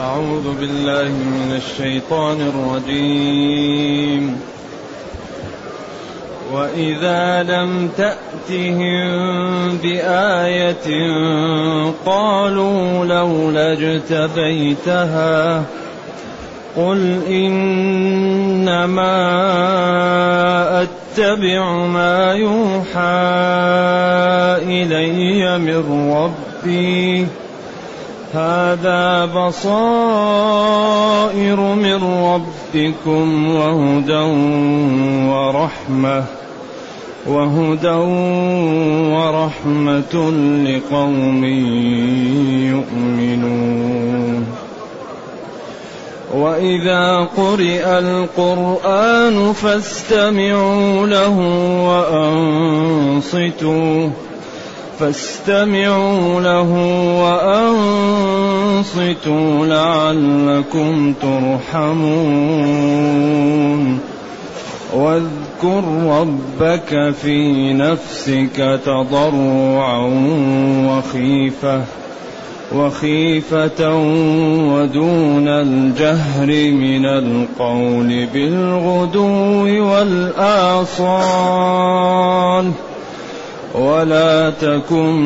أعوذ بالله من الشيطان الرجيم. وإذا لم تأتهم بآية قالوا لولا اجتبيتها قل إنما أتبع ما يوحى إلي من ربي هذا بصائر من ربكم وهدى ورحمة وهدى ورحمة لقوم يؤمنون. وإذا قرئ القرآن فاستمعوا له وأنصتوا. فاستمعوا له وأنصتوا لعلكم ترحمون. واذكر ربك في نفسك تضرعا وخيفة وخيفة ودون الجهر من القول بالغدو والآصال. ولا تكن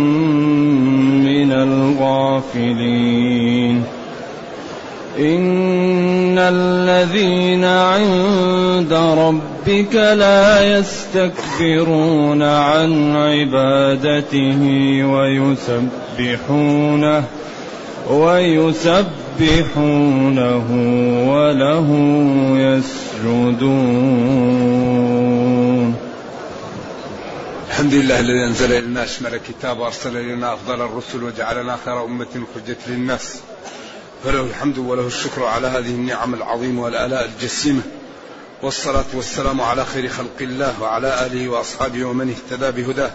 من الغافلين. إن الذين عند ربك لا يستكبرون عن عبادته ويسبحونه ويسبحونه وله يسجدون. الحمد لله الذي أنزل إلينا أشمل الكتاب وأرسل إلينا أفضل الرسل وجعلنا خير أمة حجه للناس. فله الحمد وله الشكر على هذه النعم العظيمة والآلاء الجسيمة. والصلاة والسلام على خير خلق الله وعلى آله وأصحابه ومن اهتدى بهداه.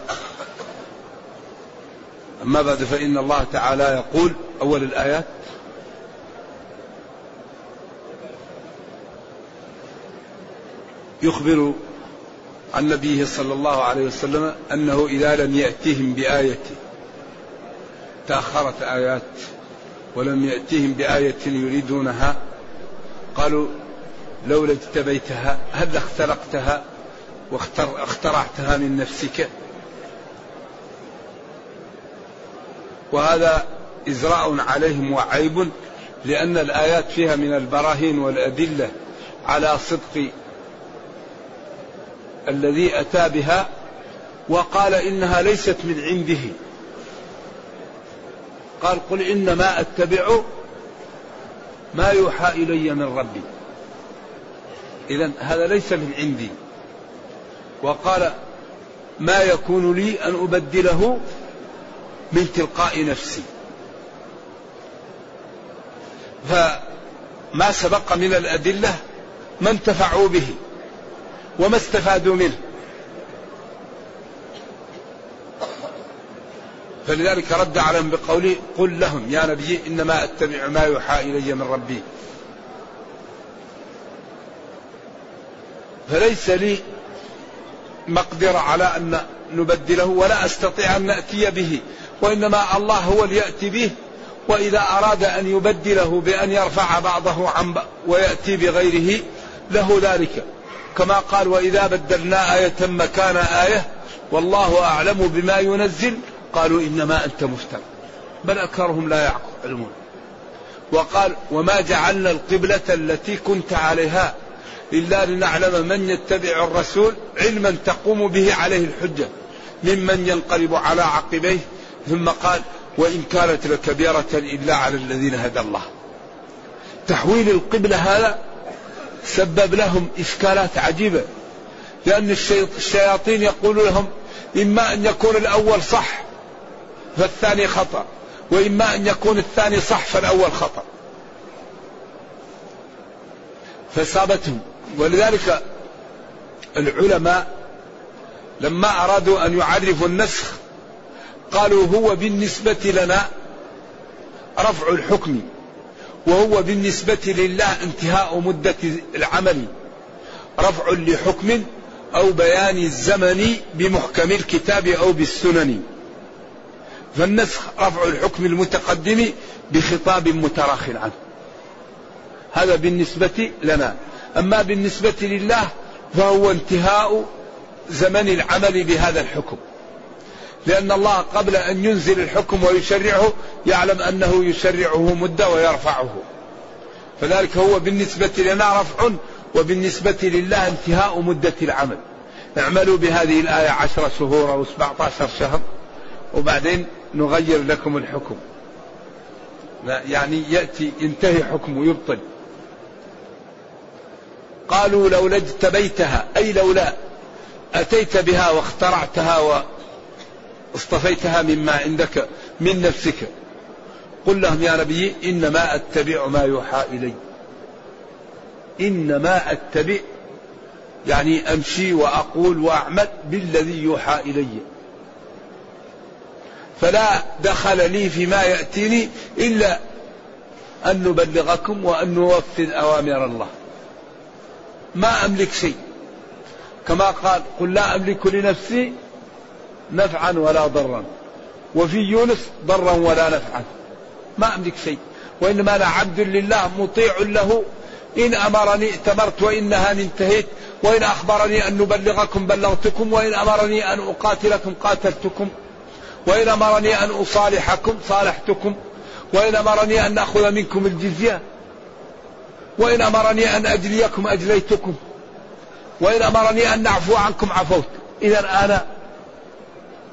أما بعد فإن الله تعالى يقول أول الآيات يخبر عن نبيه صلى الله عليه وسلم أنه إذا لم يأتهم بآية تأخرت آيات ولم يأتهم بآية يريدونها قالوا لولا اجتبيتها هل اخترقتها واخترعتها من نفسك؟ وهذا إزراء عليهم وعيب لأن الآيات فيها من البراهين والأدلة على صدق الذي أتى بها وقال إنها ليست من عنده. قال قل إنما أتبع ما يوحى إلي من ربي. إذا هذا ليس من عندي. وقال ما يكون لي أن أبدله من تلقاء نفسي. فما سبق من الأدلة ما انتفعوا به. وما استفادوا منه. فلذلك رد عليهم بقوله قل لهم يا نبي إنما أتبع ما يوحى إلي من ربي. فليس لي مقدرة على أن نبدله ولا أستطيع أن نأتي به وإنما الله هو اللي يأتي به وإذا أراد أن يبدله بأن يرفع بعضه عن ويأتي بغيره له ذلك. كما قال وإذا بدلنا آية مكان آية والله أعلم بما ينزل قالوا إنما أنت مفتر بل أكثرهم لا يعلمون وقال وما جعلنا القبلة التي كنت عليها إلا لنعلم من يتبع الرسول علما تقوم به عليه الحجة ممن ينقلب على عقبيه ثم قال وإن كانت لكبيرة إلا على الذين هدى الله تحويل القبلة هذا سبب لهم إشكالات عجيبة لأن الشياطين يقول لهم إما أن يكون الأول صح فالثاني خطأ وإما أن يكون الثاني صح فالأول خطأ. فصابتهم ولذلك العلماء لما أرادوا أن يعرفوا النسخ قالوا هو بالنسبة لنا رفع الحكم. وهو بالنسبة لله انتهاء مدة العمل رفع لحكم أو بيان الزمن بمحكم الكتاب أو بالسنن. فالنسخ رفع الحكم المتقدم بخطاب متراخ عنه. هذا بالنسبة لنا. أما بالنسبة لله فهو انتهاء زمن العمل بهذا الحكم. لأن الله قبل أن ينزل الحكم ويشرعه يعلم أنه يشرعه مدة ويرفعه. فذلك هو بالنسبة لنا رفع وبالنسبة لله انتهاء مدة العمل. اعملوا بهذه الآية عشر شهور أو 17 شهر وبعدين نغير لكم الحكم. يعني يأتي ينتهي حكمه يبطل قالوا لولا اجتبيتها أي لولا أتيت بها واخترعتها واصطفيتها مما عندك من نفسك. قل لهم يا نبي إنما أتبع ما يوحى إلي. إنما أتبع يعني أمشي وأقول وأعمل بالذي يوحى إلي. فلا دخل لي فيما يأتيني إلا أن نبلغكم وأن نوفذ أوامر الله. ما أملك شيء. كما قال قل لا أملك لنفسي نفعا ولا ضرا. وفي يونس ضرا ولا نفعا. ما أملك شيء. وإنما أنا عبد لله مطيع له. إن أمرني ائتمرت وإن نهاني انتهيت. وإن أخبرني أن نبلغكم بلغتكم. وإن أمرني أن أقاتلكم قاتلتكم. وإن أمرني أن أصالحكم صالحتكم. وإن أمرني أن أخذ منكم الجزية. وإن أمرني أن أجليكم أجليتكم. وإن أمرني أن نعفو عنكم عفوت. إذا أنا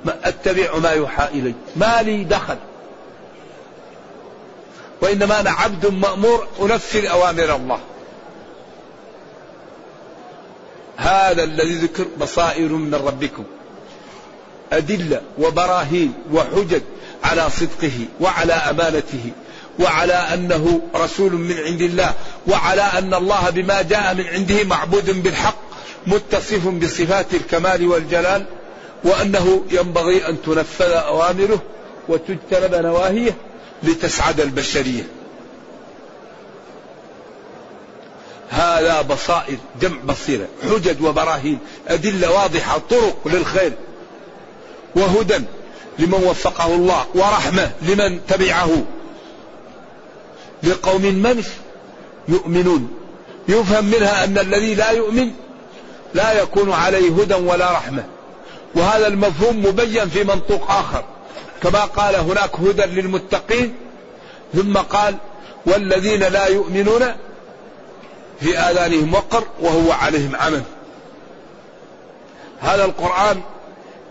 أتبع ما يوحى إلي. ما لي دخل. وإنما أنا عبد مأمور أنفذ أوامر الله. هذا الذي ذكر بصائر من ربكم. أدلة وبراهين وحجج على صدقه وعلى أمانته وعلى أنه رسول من عند الله وعلى أن الله بما جاء من عنده معبود بالحق متصف بصفات الكمال والجلال وأنه ينبغي أن تنفذ أوامره وتجتنب نواهيه لتسعد البشرية. هذا بصائر جمع بصيرة حجج وبراهين أدلة واضحة طرق للخير وهدى لمن وفقه الله ورحمة لمن تبعه. لقوم من يؤمنون. يفهم منها أن الذي لا يؤمن لا يكون عليه هدى ولا رحمة. وهذا المفهوم مبين في منطوق آخر. كما قال هناك هدى للمتقين ثم قال والذين لا يؤمنون في آذانهم وقر وهو عليهم عمى هذا القرآن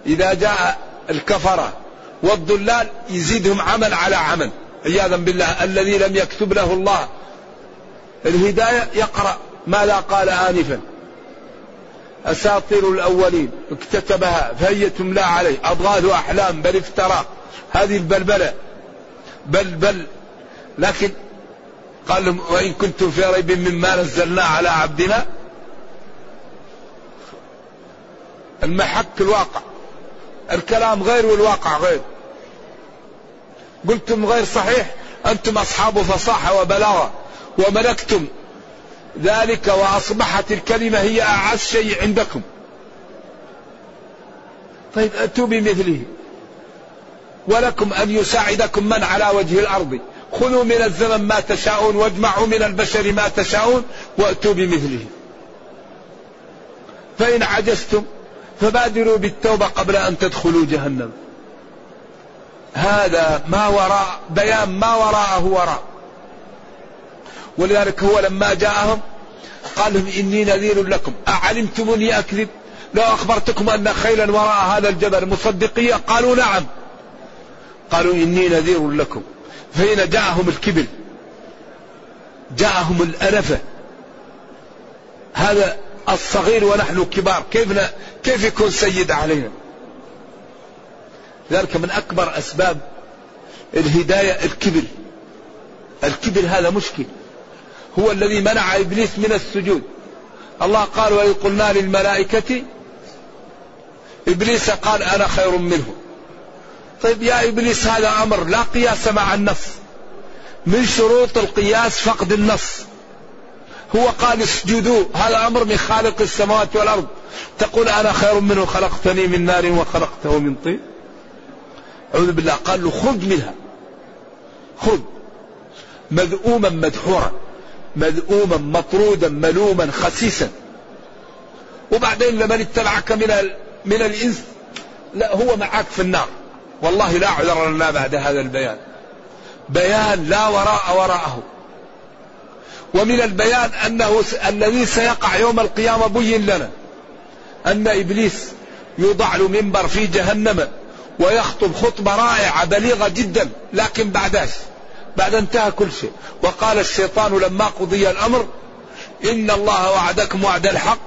إذا جاء الكفرة والضلال يزيدهم عمل على عمل. عياذا بالله الذي لم يكتب له الله الهداية يقرأ ماذا قال آنفا. أساطير الأولين اكتتبها فهي تملى عليه. أضغاث أحلام بل افترى هذه البلبلة. بل بل. لكن قال لهم وإن كنتم في ريب مما نزلنا على عبدنا المحك الواقع. الكلام غير والواقع غير. قلتم غير صحيح. أنتم أصحاب فصاحة وبلاغة. وملكتم ذلك وأصبحت الكلمة هي أعز شيء عندكم. طيب أتوا بمثله. ولكم أن يساعدكم من على وجه الأرض. خذوا من الزمن ما تشاءون واجمعوا من البشر ما تشاءون وأتوا بمثله. فإن عجزتم فبادروا بالتوبة قبل أن تدخلوا جهنم. هذا ما وراء بيان ما وراءه وراء. ولذلك هو لما جاءهم قال لهم إني نذير لكم. أعلمتموني أكذب لو أخبرتكم أن خيلا وراء هذا الجبل مصدقية قالوا نعم. قالوا إني نذير لكم. فإن جاءهم الكبر جاءهم الأنفة. هذا الصغير ونحن كبار. كيف كيف يكون سيد علينا؟ ذلك من أكبر أسباب الهداية الكبر الكبر هذا مشكل. هو الذي منع إبليس من السجود. الله قال وإذ قلنا للملائكة إبليس قال أنا خير منه. طيب يا إبليس هذا أمر لا قياس مع النص من شروط القياس فقد النص هو قال اسجدوا. هذا أمر من خالق السماوات والأرض. تقول أنا خير منه خلقتني من نار وخلقته من طين. أعوذ بالله. قال له خذ منها. خذ. مذءوما مدحورا. مذءوما مطرودا ملوما خسيسا. وبعدين لمن اتبعك من من الإنس؟ لا هو معك في النار. والله لا عذر لنا بعد هذا البيان. بيان لا وراء وراءه. ومن البيان أنه الذي سيقع يوم القيامة بين لنا أن إبليس يوضع له منبر في جهنم ويخطب خطبة رائعة بليغة جدا لكن بعداش بعد انتهى كل شيء. وقال الشيطان لما قضي الأمر إن الله وعدكم وعد الحق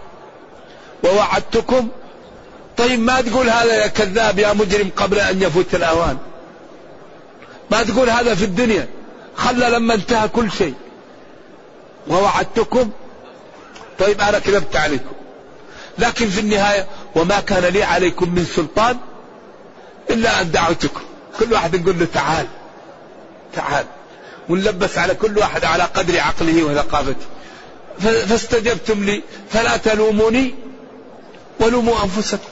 ووعدتكم. طيب ما تقول هذا يا كذاب يا مجرم قبل أن يفوت الأوان؟ ما تقول هذا في الدنيا؟ خلى لما انتهى كل شيء. ووعدتكم. طيب أنا كذبت عليكم. لكن في النهاية وما كان لي عليكم من سلطان إلا أن دعوتكم. كل واحد نقول له تعال تعال. ونلبس على كل واحد على قدر عقله وثقافته فاستجبتم لي فلا تلوموني ولوموا أنفسكم.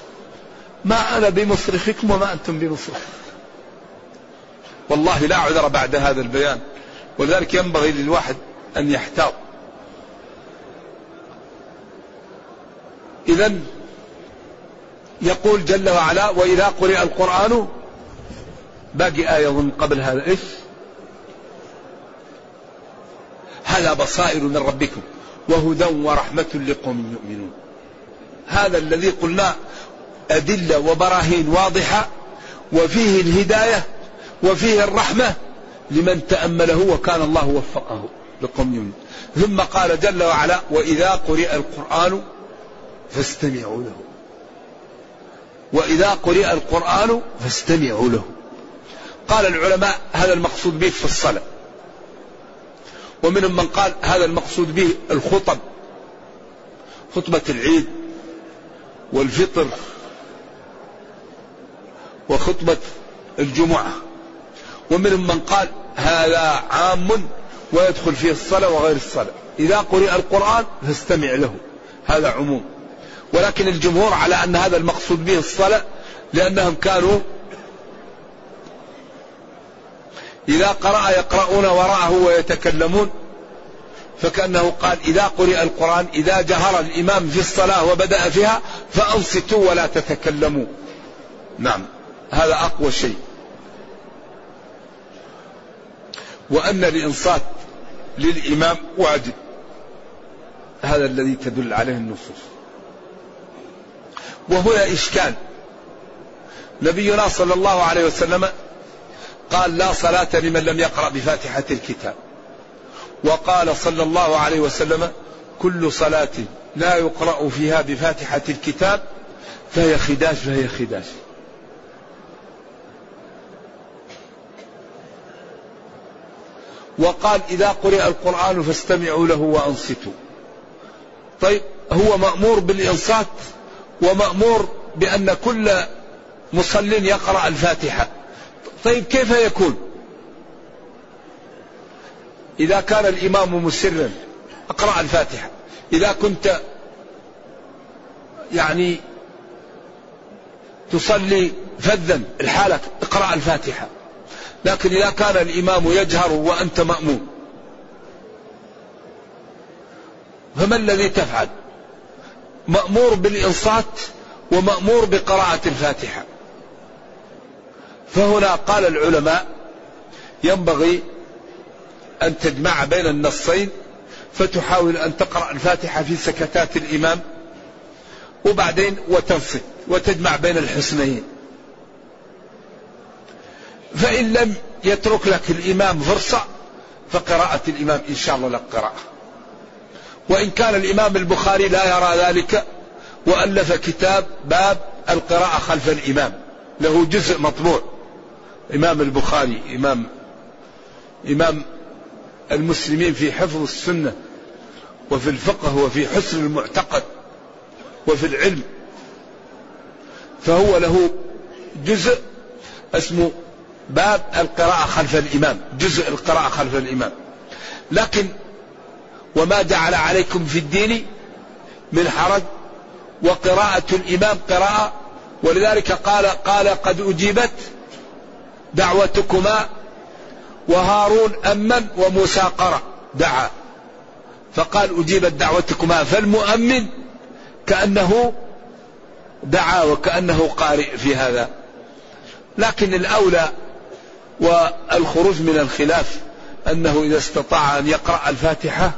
ما أنا بمصرخكم وما أنتم بمصرخي والله لا عذر بعد هذا البيان. ولذلك ينبغي للواحد أن يحتاط. اذا يقول جل وعلا وإذا قرئ القرآن باقي اظن قبل هذا إيش هذا بصائر من ربكم وهدى ورحمة لقوم يؤمنون. هذا الذي قلنا أدلة وبراهين واضحة وفيه الهداية وفيه الرحمة لمن تأمله وكان الله وفقه لقوم يؤمنون. ثم قال جل وعلا وإذا قرئ القرآن فاستمعوا له. وإذا قرئ القرآن فاستمعوا له. قال العلماء هذا المقصود به في الصلاة. ومنهم من قال هذا المقصود به الخطب خطبة العيد والفطر وخطبة الجمعة. ومنهم من قال هذا عام ويدخل فيه الصلاة وغير الصلاة. إذا قرئ القرآن فاستمع له هذا عموم. ولكن الجمهور على أن هذا المقصود به الصلاة لأنهم كانوا إذا قرأ يقرؤون وراءه ويتكلمون فكأنه قال إذا قرئ القرآن إذا جهر الإمام في الصلاة وبدأ فيها فأنصتوا ولا تتكلموا. نعم هذا أقوى شيء. وأن الإنصات للإمام واجب. هذا الذي تدل عليه النصوص. وهنا إشكال. نبينا صلى الله عليه وسلم قال لا صلاة لمن لم يقرأ بفاتحة الكتاب. وقال صلى الله عليه وسلم كل صلاة لا يقرأ فيها بفاتحة الكتاب فهي خداش فهي خداش. وقال إذا قرئ القرآن فاستمعوا له وأنصتوا. طيب هو مأمور بالإنصات ومأمور بأن كل مصل يقرأ الفاتحة. طيب كيف يكون؟ إذا كان الإمام مسرا اقرأ الفاتحة. إذا كنت يعني تصلي فذا الحالة اقرأ الفاتحة. لكن إذا كان الإمام يجهر وأنت مأموم فما الذي تفعل؟ مأمور بالإنصات ومأمور بقراءة الفاتحة. فهنا قال العلماء ينبغي أن تجمع بين النصين فتحاول أن تقرأ الفاتحة في سكتات الإمام وبعدين وتنصت وتجمع بين الحسنين فإن لم يترك لك الإمام فرصة فقراءة الإمام إن شاء الله لك قراءة. وإن كان الإمام البخاري لا يرى ذلك وألف كتاب باب القراءة خلف الإمام له جزء مطبوع. إمام البخاري إمام إمام المسلمين في حفظ السنة وفي الفقه وفي حسن المعتقد وفي العلم. فهو له جزء اسمه باب القراءة خلف الإمام جزء القراءة خلف الإمام. لكن وما جعل عليكم في الدين من حرج وقراءة الإمام قراءة ولذلك قال قال قد أجيبت دعوتكما وهارون أمن وموسى قرأ دعا. فقال أجيبت دعوتكما فالمؤمن كأنه دعا وكأنه قارئ في هذا. لكن الأولى والخروج من الخلاف أنه إذا استطاع أن يقرأ الفاتحة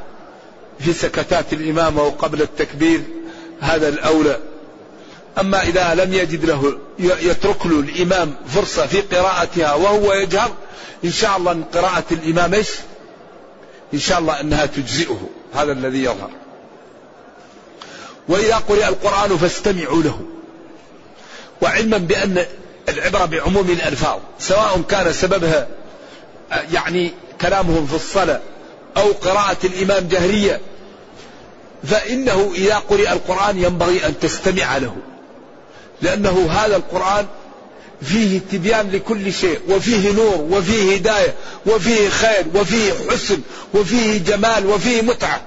في سكتات الإمام أو قبل التكبير هذا الأولى. أما إذا لم يجد له يترك له الإمام فرصة في قراءتها وهو يجهر إن شاء الله أن قراءة الإمام إيش؟ إن شاء الله أنها تجزئه هذا الذي يظهر. وإذا قرئ القرآن فاستمعوا له. وعلما بأن العبرة بعموم الألفاظ سواء كان سببها يعني كلامهم في الصلاة أو قراءة الإمام جهرية فإنه إذا قرئ القرآن ينبغي أن تستمع له. لأنه هذا القرآن فيه تبيان لكل شيء وفيه نور وفيه هداية وفيه خير وفيه حسن وفيه جمال وفيه متعة.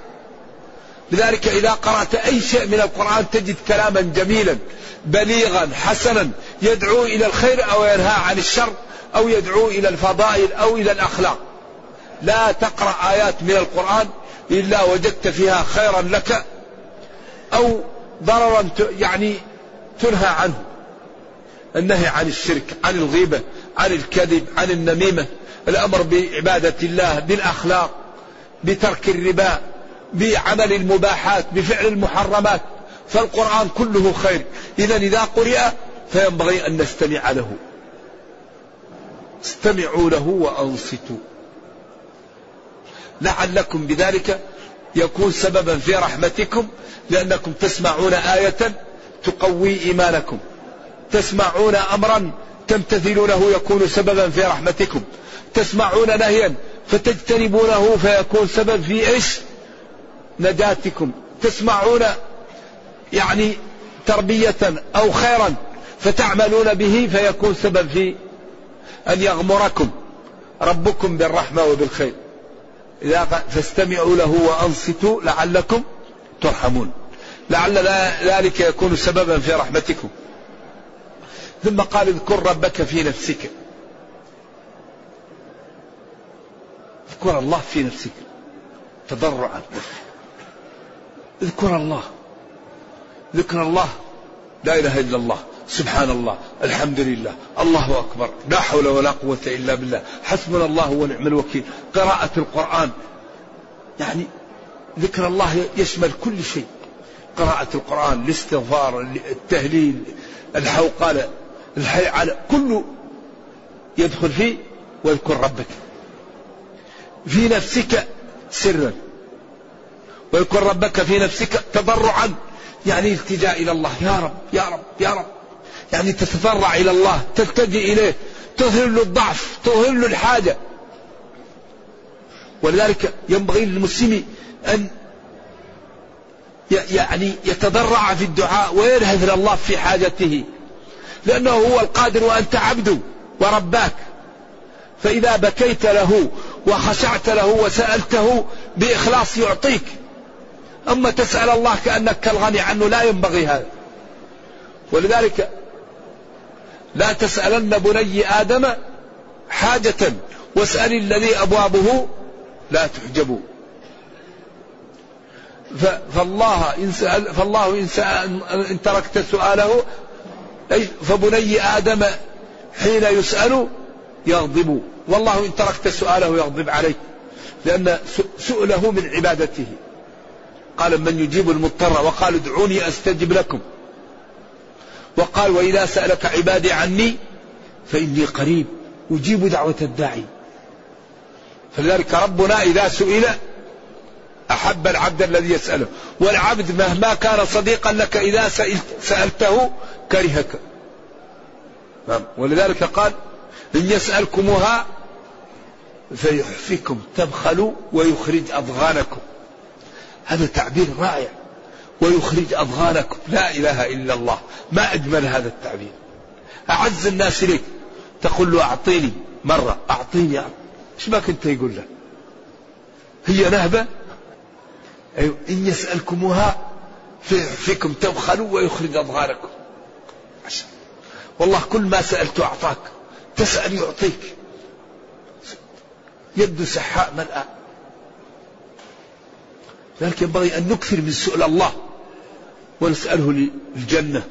لذلك إذا قرأت أي شيء من القرآن تجد كلاما جميلا بليغا حسنا يدعو إلى الخير أو ينهى عن الشر أو يدعو إلى الفضائل أو إلى الأخلاق. لا تقرأ آيات من القرآن إلا وجدت فيها خيرا لك أو ضررا يعني تنهى عنه. النهي عن الشرك عن الغيبة عن الكذب عن النميمة. الأمر بعبادة الله بالأخلاق بترك الربا بعمل المباحات بفعل المحرمات. فالقرآن كله خير. إذا إذا قرئ فينبغي أن نستمع له. استمعوا له وأنصتوا. لعلكم بذلك يكون سببا في رحمتكم لأنكم تسمعون آية تقوي إيمانكم تسمعون أمرا تمتثلونه يكون سببا في رحمتكم تسمعون نهيا فتجتنبونه فيكون سبب في إيش؟ نجاتكم تسمعون يعني تربية أو خيرا فتعملون به فيكون سبب في أن يغمركم ربكم بالرحمة وبالخير إذا فاستمعوا له وأنصتوا لعلكم ترحمون لعل ذلك يكون سببا في رحمتكم. ثم قال اذكر ربك في نفسك. اذكر الله في نفسك. تضرعا. اذكر الله. ذكر الله. لا إله إلا الله. سبحان الله الحمد لله الله أكبر. لا حول ولا قوة إلا بالله. حسبنا الله ونعم الوكيل. قراءة القرآن. يعني ذكر الله يشمل كل شيء. قراءة القرآن الاستغفار التهليل الحوقلة الحي على كله يدخل فيه واذكر ربك. في نفسك سرا واذكر ربك في نفسك تضرعا يعني التجاء إلى الله. يا رب يا رب يا رب. يعني تتضرع إلى الله تلتجئ إليه تظهر له الضعف تظهر له الحاجة. ولذلك ينبغي للمسلم أن يعني يتضرع في الدعاء وينهز الله في حاجته. لأنه هو القادر وأنت عبده ورباك. فإذا بكيت له وخشعت له وسألته بإخلاص يعطيك. أما تسأل الله كأنك كالغني عنه لا ينبغي هذا. ولذلك لا تسألن بني آدم حاجة. واسأل الذي أبوابه لا تحجب فالله إن سأل فالله إن, سأل إن تركت سؤاله فبني آدم حين يسأل يغضب. والله إن تركت سؤاله يغضب عليك لأن سؤله من عبادته. قال من يجيب المضطر؟ وقال ادعوني أستجب لكم. وقال وإذا سألك عبادي عني فإني قريب أجيب دعوة الداعي. فلذلك ربنا إذا سئل أحب العبد الذي يسأله. والعبد مهما كان صديقا لك إذا سألته كرهك. نعم. ولذلك قال إن يسألكموها فيحفكم تبخلوا ويخرج أضغانكم. هذا تعبير رائع. ويخرج أضغانكم. لا إله إلا الله. ما أجمل هذا التعبير. أعز الناس إليك. تقول له أعطيني مرة. أعطيني. إيش ما كنت يقول له؟ هي نهبة أيوة إن يسألكموها فيكم تبخلوا ويخرج أضغانكم والله كل ما سألت أعطاك تسأل يعطيك. يد سحاء ملأ. لكن ينبغي أن نكثر من سؤال الله. ونسأله الجنة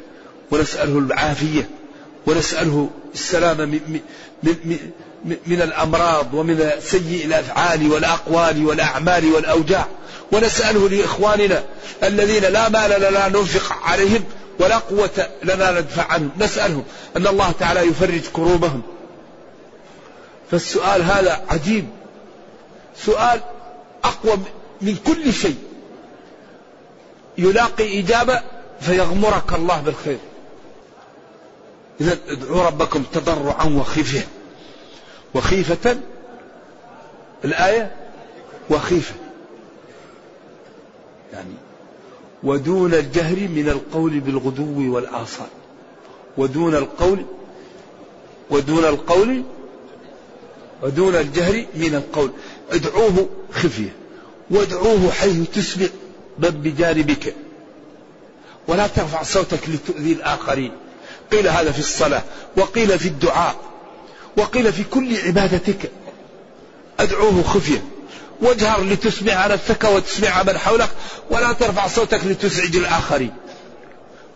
ونسأله العافية ونسأله السلامة من, من, من, من الأمراض ومن سيء الأفعال والأقوال والأعمال والأوجاع. ونسأله لإخواننا الذين لا مال لنا ننفق عليهم ولا قوة لنا ندفع عنهم. نسألهم أن الله تعالى يفرج كروبهم فالسؤال هذا عجيب. سؤال أقوى من كل شيء. يلاقي إجابة فيغمرك الله بالخير. إذا ادعوا ربكم تضرعا وخفية وخيفة. الآية وخيفة. يعني ودون الجهر من القول بالغدو والآصال. ودون القول ودون القول ودون الجهر من القول. ادعوه خفية. وادعوه حيث تسمع بل بجانبك. ولا ترفع صوتك لتؤذي الآخرين. قيل هذا في الصلاة وقيل في الدعاء. وقيل في كل عبادتك أدعوه خفية. واجهر لتسمع نفسك وتسمع من حولك ولا ترفع صوتك لتزعج الآخرين.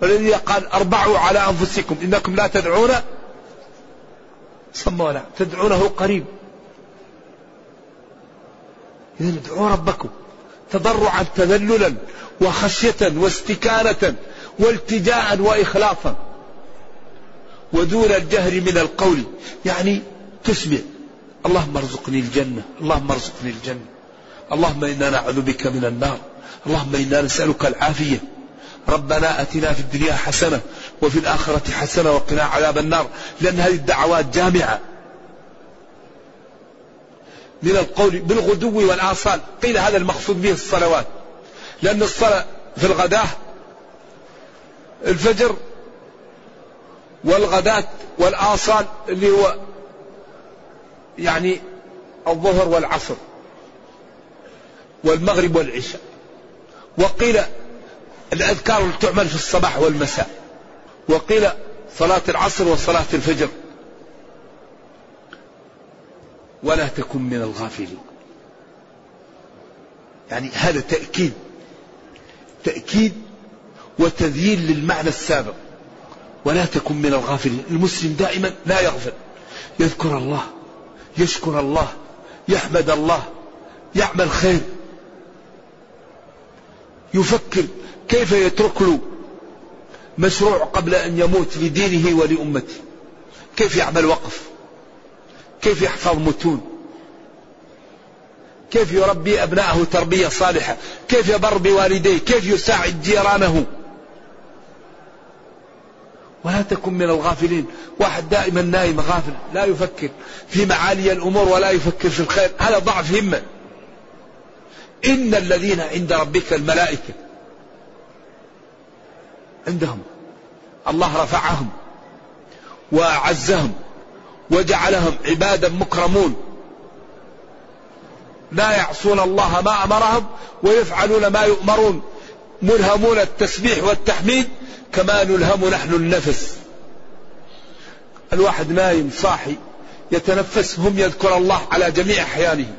والذي قال أربعوا على أنفسكم إنكم لا تدعون. صم ولا تدعونه قريب. إذا ادعوا ربكم تضرعا تذللا وخشية واستكانة والتجاء وإخلاصا ودون الجهر من القول. يعني تسمع. اللهم ارزقني الجنة. اللهم ارزقني الجنة. اللهم إنا نعوذ بك من النار. اللهم إنا نسألك العافية. ربنا أتنا في الدنيا حسنة وفي الآخرة حسنة وقنا عذاب النار. لأن هذه الدعوات جامعة. من القول بالغدو والآصال. قيل هذا المقصود به الصلوات. لأن الصلاة في الغداة الفجر والغداة والآصال اللي هو يعني الظهر والعصر والمغرب والعشاء. وقيل الأذكار اللي تعمل في الصباح والمساء. وقيل صلاة العصر وصلاة الفجر. ولا تكن من الغافلين. يعني هذا تأكيد. تأكيد وتذييل للمعنى السابق. ولا تكن من الغافلين. المسلم دائما لا يغفل. يذكر الله يشكر الله يحمد الله يعمل خير. يفكر كيف يترك له مشروع قبل أن يموت لدينه ولأمته. كيف يعمل وقف؟ كيف يحفظ متون؟ كيف يربي أبنائه تربية صالحة؟ كيف يبر بوالديه؟ كيف يساعد جيرانه؟ ولا تكن من الغافلين. واحد دائما نايم غافل لا يفكر في معالي الأمور ولا يفكر في الخير. هذا ضعف همة. إن الذين عند ربك الملائكة عندهم الله رفعهم وأعزهم وجعلهم عبادا مكرمون. لا يعصون الله ما أمرهم ويفعلون ما يؤمرون. ملهمون التسبيح والتحميد كما نلهم نحن النفس. الواحد نايم صاحي يتنفس هم يذكر الله على جميع أحيانه.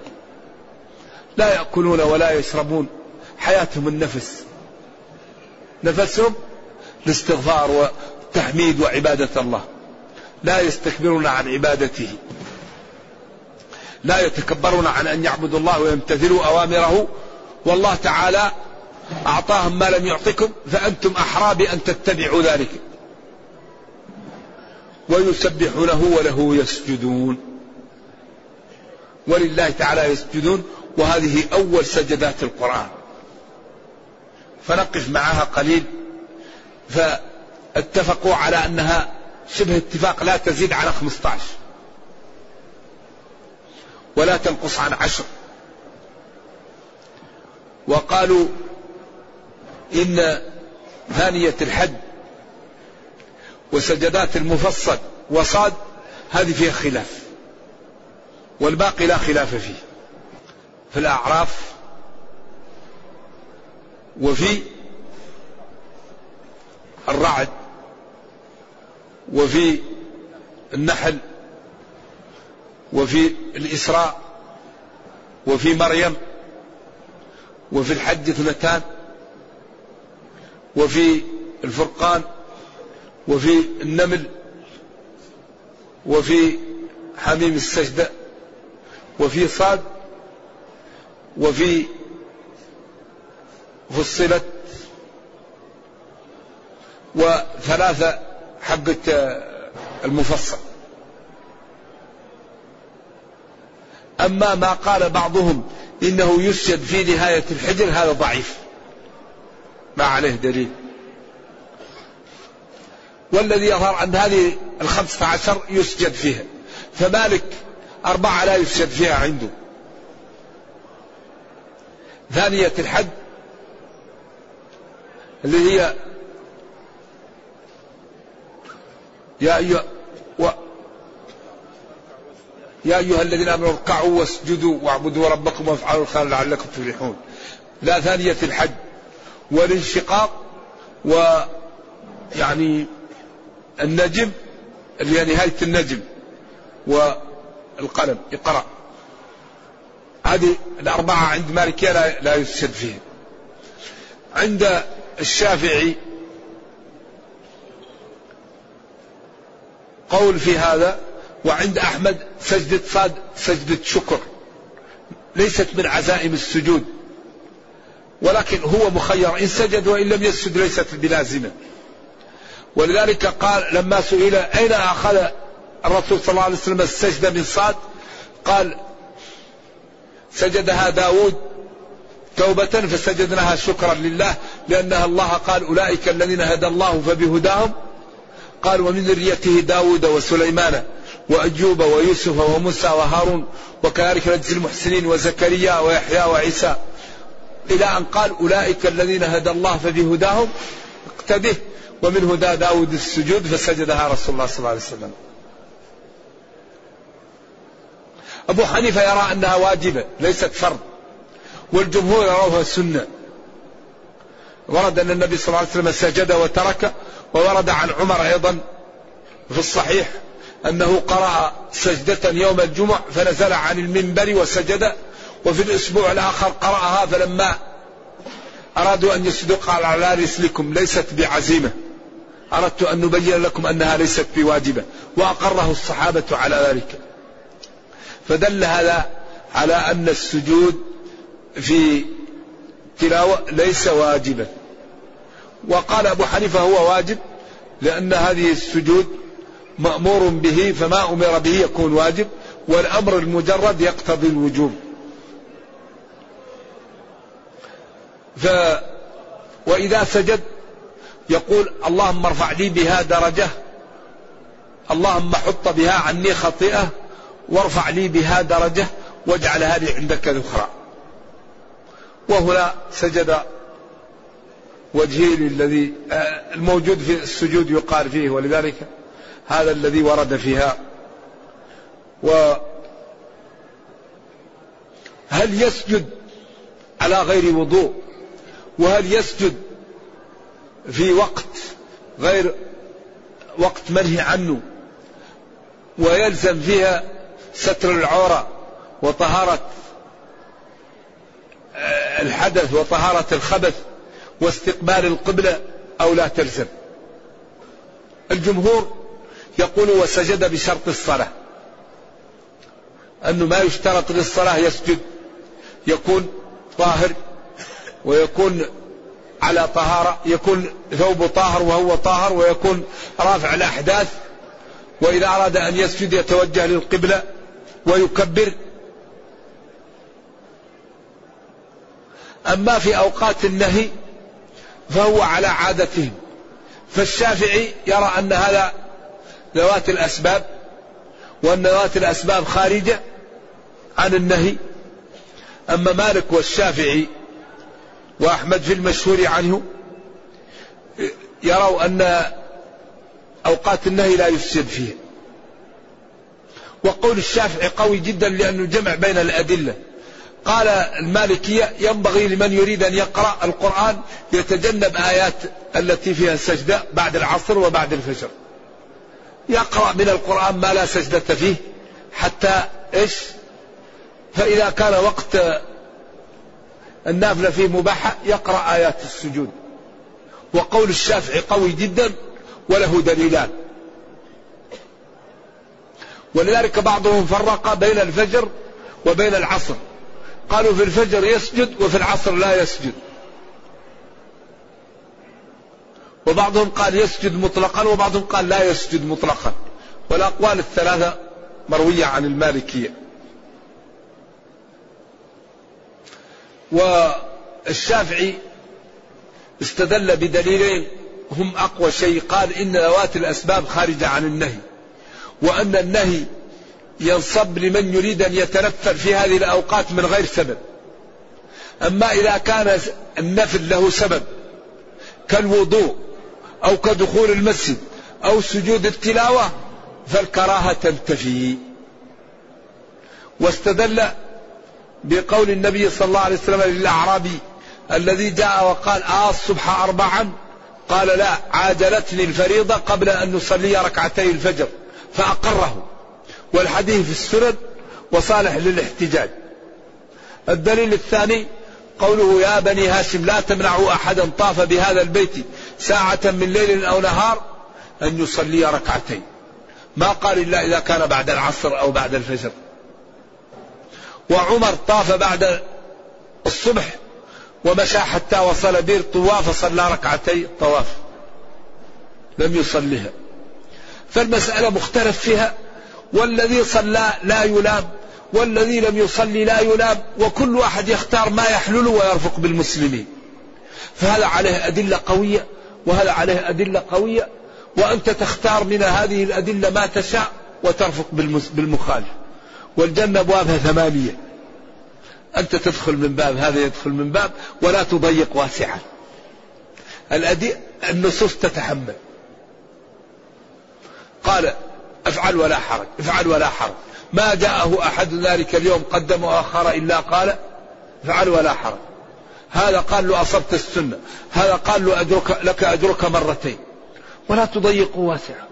لا يأكلون ولا يشربون حياتهم النفس. نفسهم الاستغفار والتحميد وعبادة الله. لا يستكبرون عن عبادته. لا يتكبرون عن أن يعبدوا الله ويمتثلوا أوامره. والله تعالى أعطاهم ما لم يعطكم فأنتم أحرى بأن تتبعوا ذلك. ويسبحونه وله يسجدون. ولله تعالى يسجدون. وهذه أول سجدات القرآن. فنقف معها قليل. فاتفقوا على أنها شبه اتفاق لا تزيد على 15 ولا تنقص عن عشر. وقالوا إن ثانية الحد وسجدات المفصل وصاد هذه فيها خلاف والباقي لا خلاف فيه. في الأعراف وفي الرعد وفي النحل وفي الإسراء وفي مريم وفي الحج اثنتان. وفي الفرقان وفي النمل وفي حميم السجدة وفي صاد وفي فصلت وثلاثة حبة المفصل. أما ما قال بعضهم إنه يسجد في نهاية الحجر هذا ضعيف. ما عليه دليل. والذي يظهر أن هذه الخمسة عشر يسجد فيها. فمالك أربعة لا يسجد فيها عنده. ثانية الحد اللي هي يا أيها و يا أيها الذين آمنوا اركعوا واسجدوا واعبدوا ربكم وافعلوا الخير لعلكم تفلحون. لا ثانية الحج. والانشقاق ويعني النجم اللي هي نهاية النجم والقلم اقرأ. هذه الأربعة عند مالكية لا, لا يسجد فيها. عند الشافعي قول في هذا وعند أحمد سجدة صاد سجدة شكر. ليست من عزائم السجود. ولكن هو مخير. إن سجد وإن لم يسجد ليست بلازمة ولذلك قال لما سئل أين أخذ الرسول صلى الله عليه وسلم السجدة من صاد؟ قال سجدها داود توبة فسجدناها شكرا لله لأنها الله قال أولئك الذين هدى الله فبهداهم. قال ومن ذريته داود وسليمان وأيوب ويوسف وموسى وهارون وكذلك نجزي المحسنين وزكريا ويحيى وعيسى. إلى أن قال أولئك الذين هدى الله فبهداهم اقتده. ومن هدى داود السجود فسجدها رسول الله صلى الله عليه وسلم. أبو حنيفة يرى أنها واجبة ليست فرض. والجمهور يروها سنة. ورد أن النبي صلى الله عليه وسلم سجد وترك وورد عن عمر أيضا في الصحيح أنه قرأ سجدة يوم الجمع فنزل عن المنبر وسجد. وفي الأسبوع الآخر قرأها فلما أرادوا أن يسجدوا قال على رسلكم ليست بعزيمة. أردت أن نبين لكم أنها ليست بواجبة وأقره الصحابة على ذلك. فدل هذا على أن السجود في تلاوة ليس واجبا. وقال أبو حنيفة هو واجب لأن هذه السجود مأمور به فما أمر به يكون واجب والأمر المجرد يقتضي الوجوب. ف وإذا سجد يقول اللهم ارفع لي بها درجة اللهم حط بها عني خطيئة وارفع لي بها درجة واجعلها لي عندك ذخرا وهنا سجد وجهه للذي آه، الموجود في السجود يقال فيه ولذلك هذا الذي ورد فيها. و هل يسجد على غير وضوء؟ وهل يسجد في وقت غير وقت منهي عنه ويلزم فيها ستر العورة وطهارة آه، الحدث وطهارة الخبث واستقبال القبلة أو لا تلزم؟ الجمهور يقول وسجد بشرط الصلاة. أنه ما يشترط للصلاة يسجد يكون طاهر ويكون على طهارة يكون ثوب طاهر وهو طاهر ويكون رافع الأحداث وإذا أراد أن يسجد يتوجه للقبلة ويكبر. أما في أوقات النهي فهو على عادتهم. فالشافعي يرى أن هذا ذوات الأسباب وأن ذوات الأسباب خارجة عن النهي. أما مالك والشافعي وأحمد في المشهور عنه يروا أن أوقات النهي لا يفسد فيه. وقول الشافعي قوي جدا لأنه جمع بين الأدلة. قال المالكية ينبغي لمن يريد أن يقرأ القرآن يتجنب آيات التي فيها السجدة بعد العصر وبعد الفجر. يقرأ من القرآن ما لا سجدة فيه حتى إيش؟ فإذا كان وقت النافلة فيه مباحة يقرأ آيات السجود. وقول الشافعي قوي جدا وله دليلان. ولذلك بعضهم فرق بين الفجر وبين العصر. قالوا في الفجر يسجد وفي العصر لا يسجد. وبعضهم قال يسجد مطلقا وبعضهم قال لا يسجد مطلقا. والأقوال الثلاثة مروية عن المالكية. والشافعي استدل بدليلين هم أقوى شيء. قال إن ذوات الأسباب خارجة عن النهي وأن النهي ينصب لمن يريد أن يتنفل في هذه الأوقات من غير سبب. أما إذا كان النفل له سبب كالوضوء أو كدخول المسجد أو سجود التلاوة فالكراهة تنتفي واستدل بقول النبي صلى الله عليه وسلم للأعرابي الذي جاء وقال آه الصبح أربعا قال لا عاجلتني الفريضة قبل أن نصلي ركعتي الفجر فأقره. والحديث في السند وصالح للاحتجاج. الدليل الثاني قوله يا بني هاشم لا تمنعوا أحدا طاف بهذا البيت ساعة من ليل أو نهار أن يصلي ركعتين. ما قال إلا إذا كان بعد العصر أو بعد الفجر. وعمر طاف بعد الصبح ومشى حتى وصل بير طواف فصلى ركعتي طواف لم يصلها فالمسألة مختلف فيها. والذي صلى لا يلام والذي لم يصلي لا يلام وكل واحد يختار ما يحلل ويرفق بالمسلمين. فهذا عليه أدلة قوية؟ وهذا عليه أدلة قوية؟ وأنت تختار من هذه الأدلة ما تشاء وترفق بالمخالف. والجنة أبوابها ثمانية. أنت تدخل من باب هذا يدخل من باب ولا تضيق واسعا النصوص تتحمل. قال افعل ولا حرج افعل ولا حرج. ما جاءه أحد ذلك اليوم قدم وأخر إلا قال افعل ولا حرج. هذا قال له أصبت السنة. هذا قال له أجرك لك أجرك مرتين. ولا تضيقوا واسعا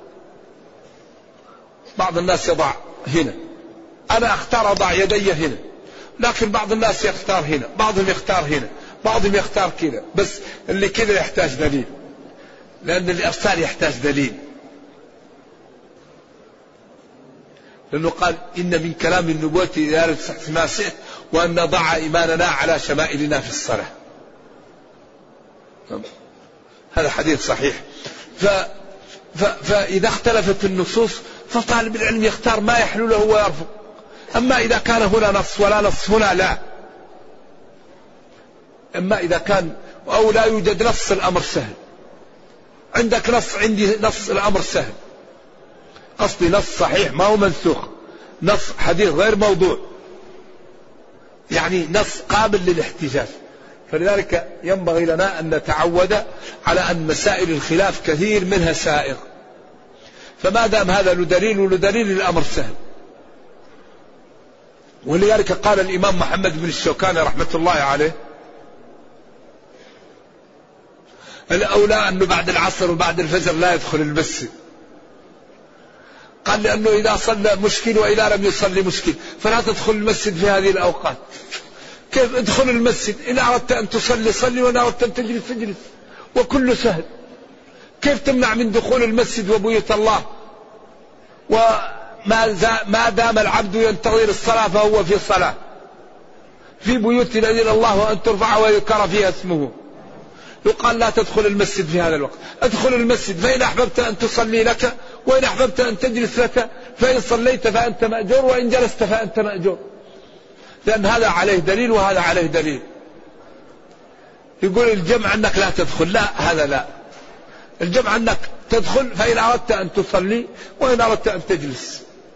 بعض الناس يضع هنا. أنا أختار أضع يدي هنا. لكن بعض الناس يختار هنا بعضهم يختار هنا بعضهم يختار كذا. بس اللي كذا يحتاج دليل. لأن الإرسال يحتاج دليل. لأنه قال إن من كلام النبوة إذا ما سئت وأن نضع إيماننا على شمائلنا في الصلاة. هذا حديث صحيح. ف فإذا اختلفت النصوص فطالب العلم يختار ما يحلو له ويرفض. أما إذا كان هنا نص ولا نص هنا لا. أما إذا كان أو لا يوجد نص الأمر سهل. عندك نص عندي نص الأمر سهل. قصدي نص صحيح ما هو منسوخ. نص حديث غير موضوع. يعني نص قابل للاحتجاج. فلذلك ينبغي لنا أن نتعود على أن مسائل الخلاف كثير منها سائغ. فما دام هذا له دليل وله دليل الأمر سهل. ولذلك قال الإمام محمد بن الشوكاني رحمة الله عليه الأولى أنه بعد العصر وبعد الفجر لا يدخل المسجد. قال لأنه إذا صلى مشكل وإذا لم يصلي مشكل فلا تدخل المسجد في هذه الأوقات. كيف؟ ادخل المسجد إن أردت أن تصلي صلي وإن أردت أن تجلس تجلس وكل سهل. كيف تمنع من دخول المسجد وبيوت الله؟ وما ما دام العبد ينتظر الصلاة فهو في صلاة. في بيوت الذين الله أن ترفع ويذكر فيها اسمه. يقال لا تدخل المسجد في هذا الوقت. ادخل المسجد. فإن أحببت أن تصلي لك وإن أحببت أن تجلس لك فإن صليت فأنت مأجور وإن جلست فأنت مأجور. لأن هذا عليه دليل وهذا عليه دليل. يقول الجمع أنك لا تدخل. لا هذا لا. الجمع أنك تدخل فإن أردت أن تصلي وإن أردت أن تجلس.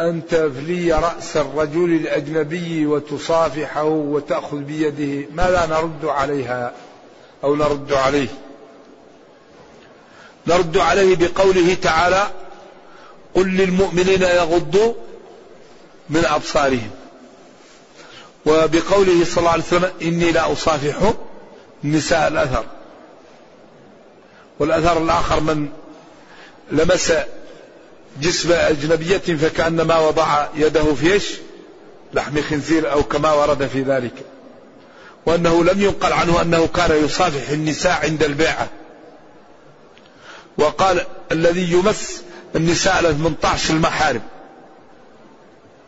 أن تفلي رأس الرجل الأجنبي وتصافحه وتأخذ بيده ماذا نرد عليها أو نرد عليه. نرد عليه بقوله تعالى قل للمؤمنين يغضوا من أبصارهم. وبقوله صلى الله عليه وسلم إني لا أصافح نساء الأثر. والأثر الآخر من لمس جسم أجنبية فكأنما وضع يده في إيش؟ لحم خنزير أو كما ورد في ذلك. وأنه لم ينقل عنه أنه كان يصافح النساء عند البيعة. وقال الذي يمس النساء ال 18 المحارم.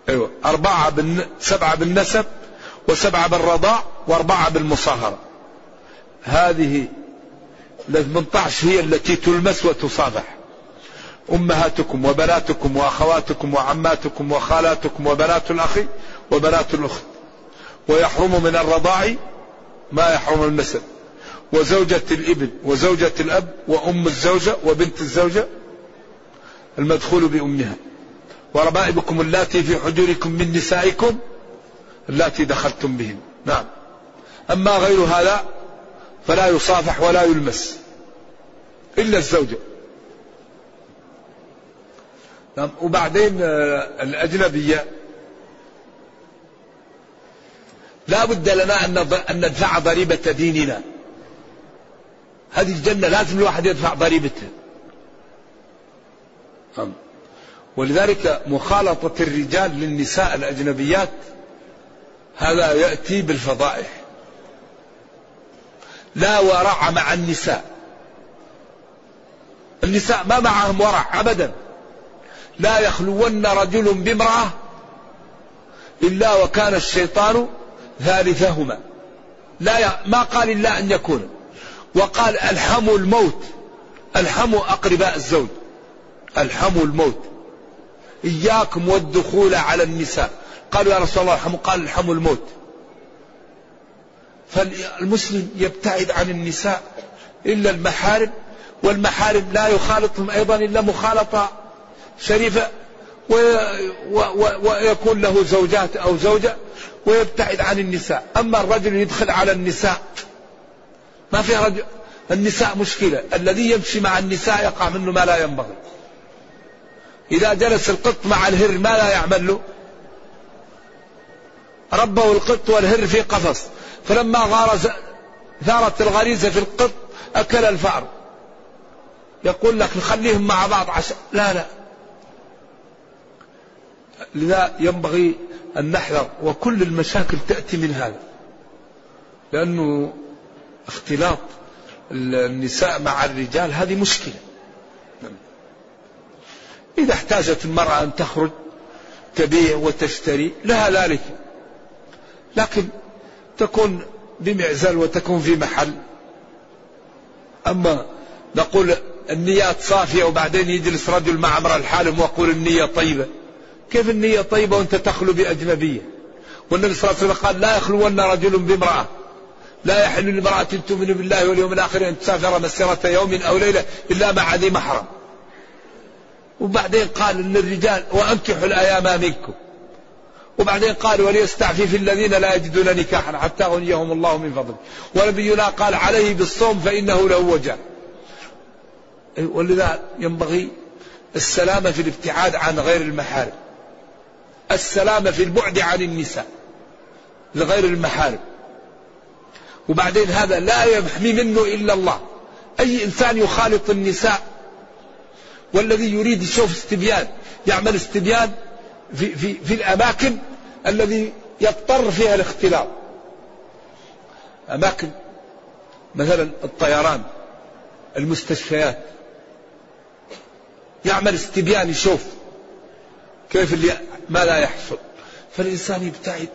أيوة. أربعة بالن... سبعة بالنسب وسبعة بالرضاع وأربعة بالمصاهرة. هذه ال 18 هي التي تلمس وتصافح. أمهاتكم وبناتكم وأخواتكم وعماتكم وخالاتكم وبنات الأخ وبنات الأخت. ويحرم من الرضاع ما يحرم النسب. وزوجة الإبن وزوجة الأب وأم الزوجة وبنت الزوجة المدخول بأمها. وربائبكم اللاتي في حجوركم من نسائكم اللاتي دخلتم بهن نعم. أما غير هذا فلا يصافح ولا يلمس إلا الزوجة. وبعدين آه، الأجنبية. لا بد لنا أن ندفع ضريبة ديننا. هذه الجنة لازم الواحد يدفع ضريبتها نعم. ولذلك مخالطة الرجال للنساء الأجنبيات هذا يأتي بالفضائح. لا ورع مع النساء. النساء ما معهم ورع أبدا. لا يخلون رجل بامرأة إلا وكان الشيطان ثالثهما. لا ي... ما قال إلا أن يكون. وقال ألحموا الموت. ألحموا أقرباء الزوج. ألحموا الموت. إياكم والدخول على النساء. قالوا يا رسول الله الحموا قال ألحموا الموت. فالمسلم يبتعد عن النساء إلا المحارم والمحارم لا يخالطهم أيضا إلا مخالطة شريفة ويكون له زوجات أو زوجة ويبتعد عن النساء. أما الرجل يدخل على النساء ما في رجل النساء مشكلة. الذي يمشي مع النساء يقع منه ما لا ينبغي. إذا جلس القط مع الهر ما لا يعمل له؟ ربه القط والهر في قفص. فلما غارز ثارت الغريزة في القط أكل الفأر. يقول لك نخليهم مع بعض عشان لا لا. لذا ينبغي أن نحذر وكل المشاكل تأتي من هذا. لأنه اختلاط النساء مع الرجال هذه مشكلة. إذا احتاجت المرأة أن تخرج تبيع وتشتري لها ذلك. لكن تكون بمعزل وتكون في محل. أما نقول النيات صافية وبعدين يجلس رجل مع امرأة الحالم ويقول النية طيبة. كيف النية طيبة وأنت تخلو بأجنبية؟ والنبي صلى الله عليه وسلم قال لا يخلون رجل بامرأة. لا يحل لامرأة تؤمن بالله واليوم الآخر أن تسافر مسيرة يوم أو ليلة إلا مع ذي محرم. وبعدين قال للرجال وأنكحوا الأيام منكم. وبعدين قال وليستعفف الذين لا يجدون نكاحا حتى غنيهم الله من فضله. ونبينا قال عليه بالصوم فإنه له وجه ولذا ينبغي السلامة في الابتعاد عن غير المحارم. السلامة في البعد عن النساء لغير المحارم. وبعدين هذا لا يحمي منه إلا الله. أي إنسان يخالط النساء والذي يريد يشوف استبيان يعمل استبيان في, في, في الأماكن الذي يضطر فيها الاختلاط أماكن مثلا الطيران المستشفيات يعمل استبيان يشوف كيف اللي ما لا يحصل. فالإنسان يبتعد.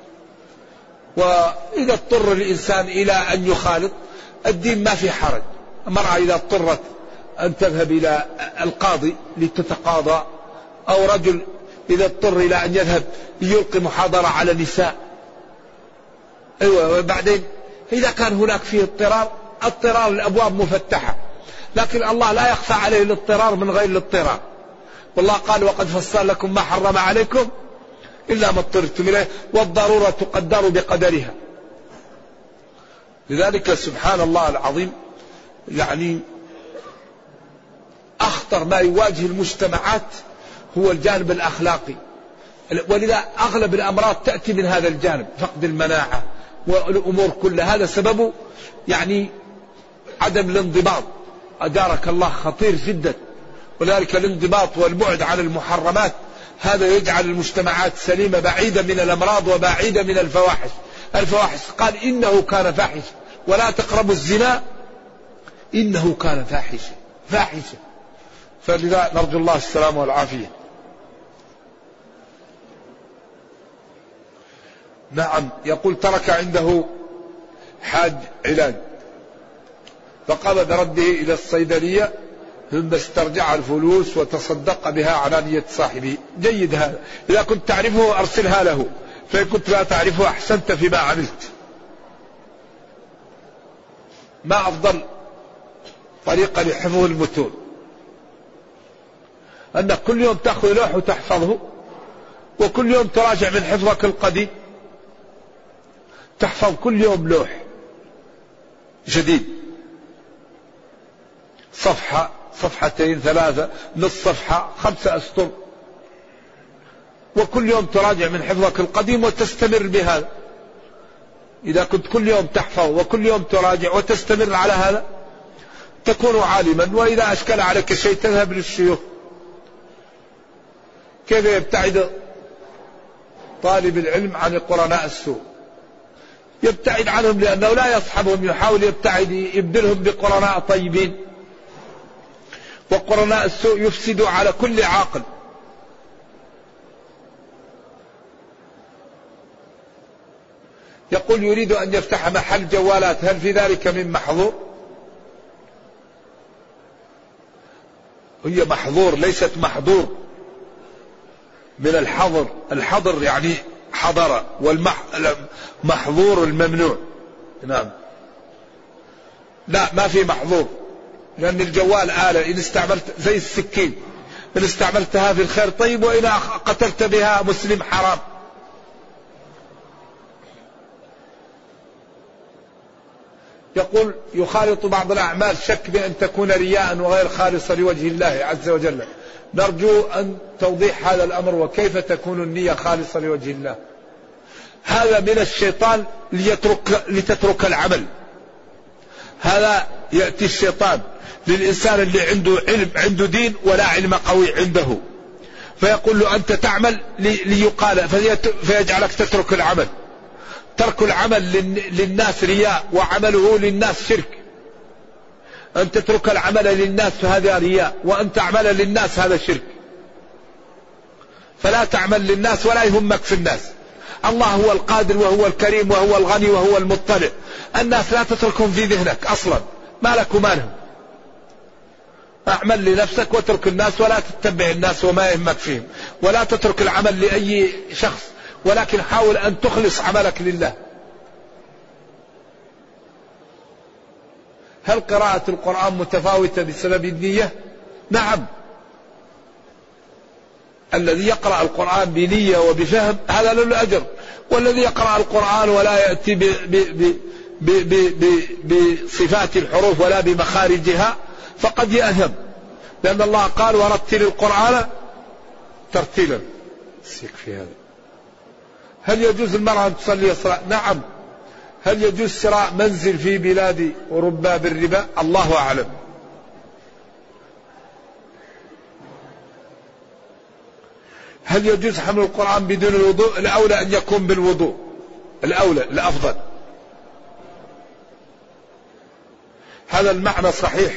وإذا اضطر الإنسان إلى أن يخالط الدين ما في حرج. المرأة إذا اضطرت أن تذهب إلى القاضي لتتقاضى أو رجل إذا اضطر إلى أن يذهب ليلقي محاضرة على نساء. أيوة وبعدين إذا كان هناك فيه اضطرار اضطرار الأبواب مفتحة. لكن الله لا يخفى عليه الاضطرار من غير الاضطرار. والله قال وقد فصل لكم ما حرم عليكم إلا ما اضطررتم إليه والضرورة تقدر بقدرها. لذلك سبحان الله العظيم يعني أخطر ما يواجه المجتمعات هو الجانب الأخلاقي. ولذا أغلب الأمراض تأتي من هذا الجانب فقد المناعة والأمور كلها. هذا سببه يعني عدم الانضباط. أدارك الله خطير جدا. ولذلك الانضباط والبعد عن المحرمات. هذا يجعل المجتمعات سليمة بعيدة من الأمراض وبعيدة من الفواحش. الفواحش قال إنه كان فاحشة ولا تقربوا الزنا. إنه كان فاحشة فاحشة فلذا نرجو الله السلامة والعافية. نعم يقول ترك عنده حاج علاج. فقام برده إلى الصيدلية ثم استرجع الفلوس وتصدق بها على نية صاحبه جيد هذا. إذا كنت تعرفه أرسلها له. فإن كنت لا تعرفه أحسنت فيما عملت. ما أفضل طريقة لحفظ المتون. أنك كل يوم تأخذ لوح وتحفظه. وكل يوم تراجع من حفظك القديم. تحفظ كل يوم لوح. جديد. صفحة صفحتين ثلاثة نصف صفحة خمسة أسطر. وكل يوم تراجع من حفظك القديم وتستمر بهذا. إذا كنت كل يوم تحفظ وكل يوم تراجع وتستمر على هذا تكون عالما. وإذا أشكل عليك شيء تذهب للشيوخ. كيف يبتعد طالب العلم عن قرناء السوء؟ يبتعد عنهم لأنه لا يصحبهم يحاول يبتعد يبدلهم بقرناء طيبين. وقرناء السوء يفسدوا على كل عاقل. يقول يريد أن يفتح محل جوالات هل في ذلك من محظور؟ هي محظور ليست محظور. من الحظر الحظر يعني حضر والمحظور الممنوع. نعم. لا ما في محظور. لأن الجوال آلة. إن استعملت زي السكين. إن استعملتها في الخير طيب وإن قتلت بها مسلم حرام. يقول يخالط بعض الأعمال شك بأن تكون رياء وغير خالصة لوجه الله عز وجل. نرجو أن توضيح هذا الأمر وكيف تكون النية خالصة لوجه الله. هذا من الشيطان ليترك لتترك العمل. هذا يأتي الشيطان. للإنسان اللي عنده علم عنده دين ولا علم قوي عنده. فيقول له أنت تعمل ليقال فيجعلك تترك العمل. ترك العمل للناس رياء وعمله للناس شرك. أن تترك العمل للناس فهذا رياء وأن تعمل للناس هذا شرك. فلا تعمل للناس ولا يهمك في الناس. الله هو القادر وهو الكريم وهو الغني وهو المطلع. الناس لا تتركهم في ذهنك أصلا. ما لك وما لهم. اعمل لنفسك واترك الناس ولا تتبع الناس وما يهمك فيهم. ولا تترك العمل لأي شخص ولكن حاول أن تخلص عملك لله. هل قراءة القرآن متفاوتة بسبب النية؟ نعم. الذي يقرأ القرآن بنية وبفهم هذا له الأجر. والذي يقرأ القرآن ولا يأتي ب ب ب بصفات الحروف ولا بمخارجها فقد يأثم لأن الله قال ورتل القرآن ترتيلا. يكفي هذا؟ هل يجوز المرأة أن تصلي الصلاة؟ نعم. هل يجوز شراء منزل في بلاد أوروبا بالربا؟ الله أعلم. هل يجوز حمل القرآن بدون الوضوء؟ الأولى أن يكون بالوضوء. الأولى الأفضل. هذا المعنى صحيح.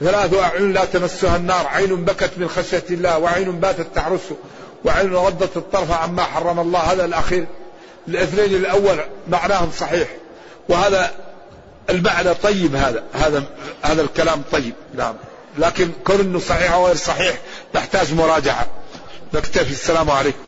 ثلاث أعين لا تمسها النار. عين بكت من خشية الله وعين باتت تعرس وعين غضت الطرف عما حرم الله. هذا الأخير. الاثنين الأول معناهم صحيح. وهذا المعنى طيب هذا. هذا هذا الكلام طيب. نعم. لكن كون إنه صحيح أو غير صحيح نحتاج مراجعة. نكتفي. السلام عليكم.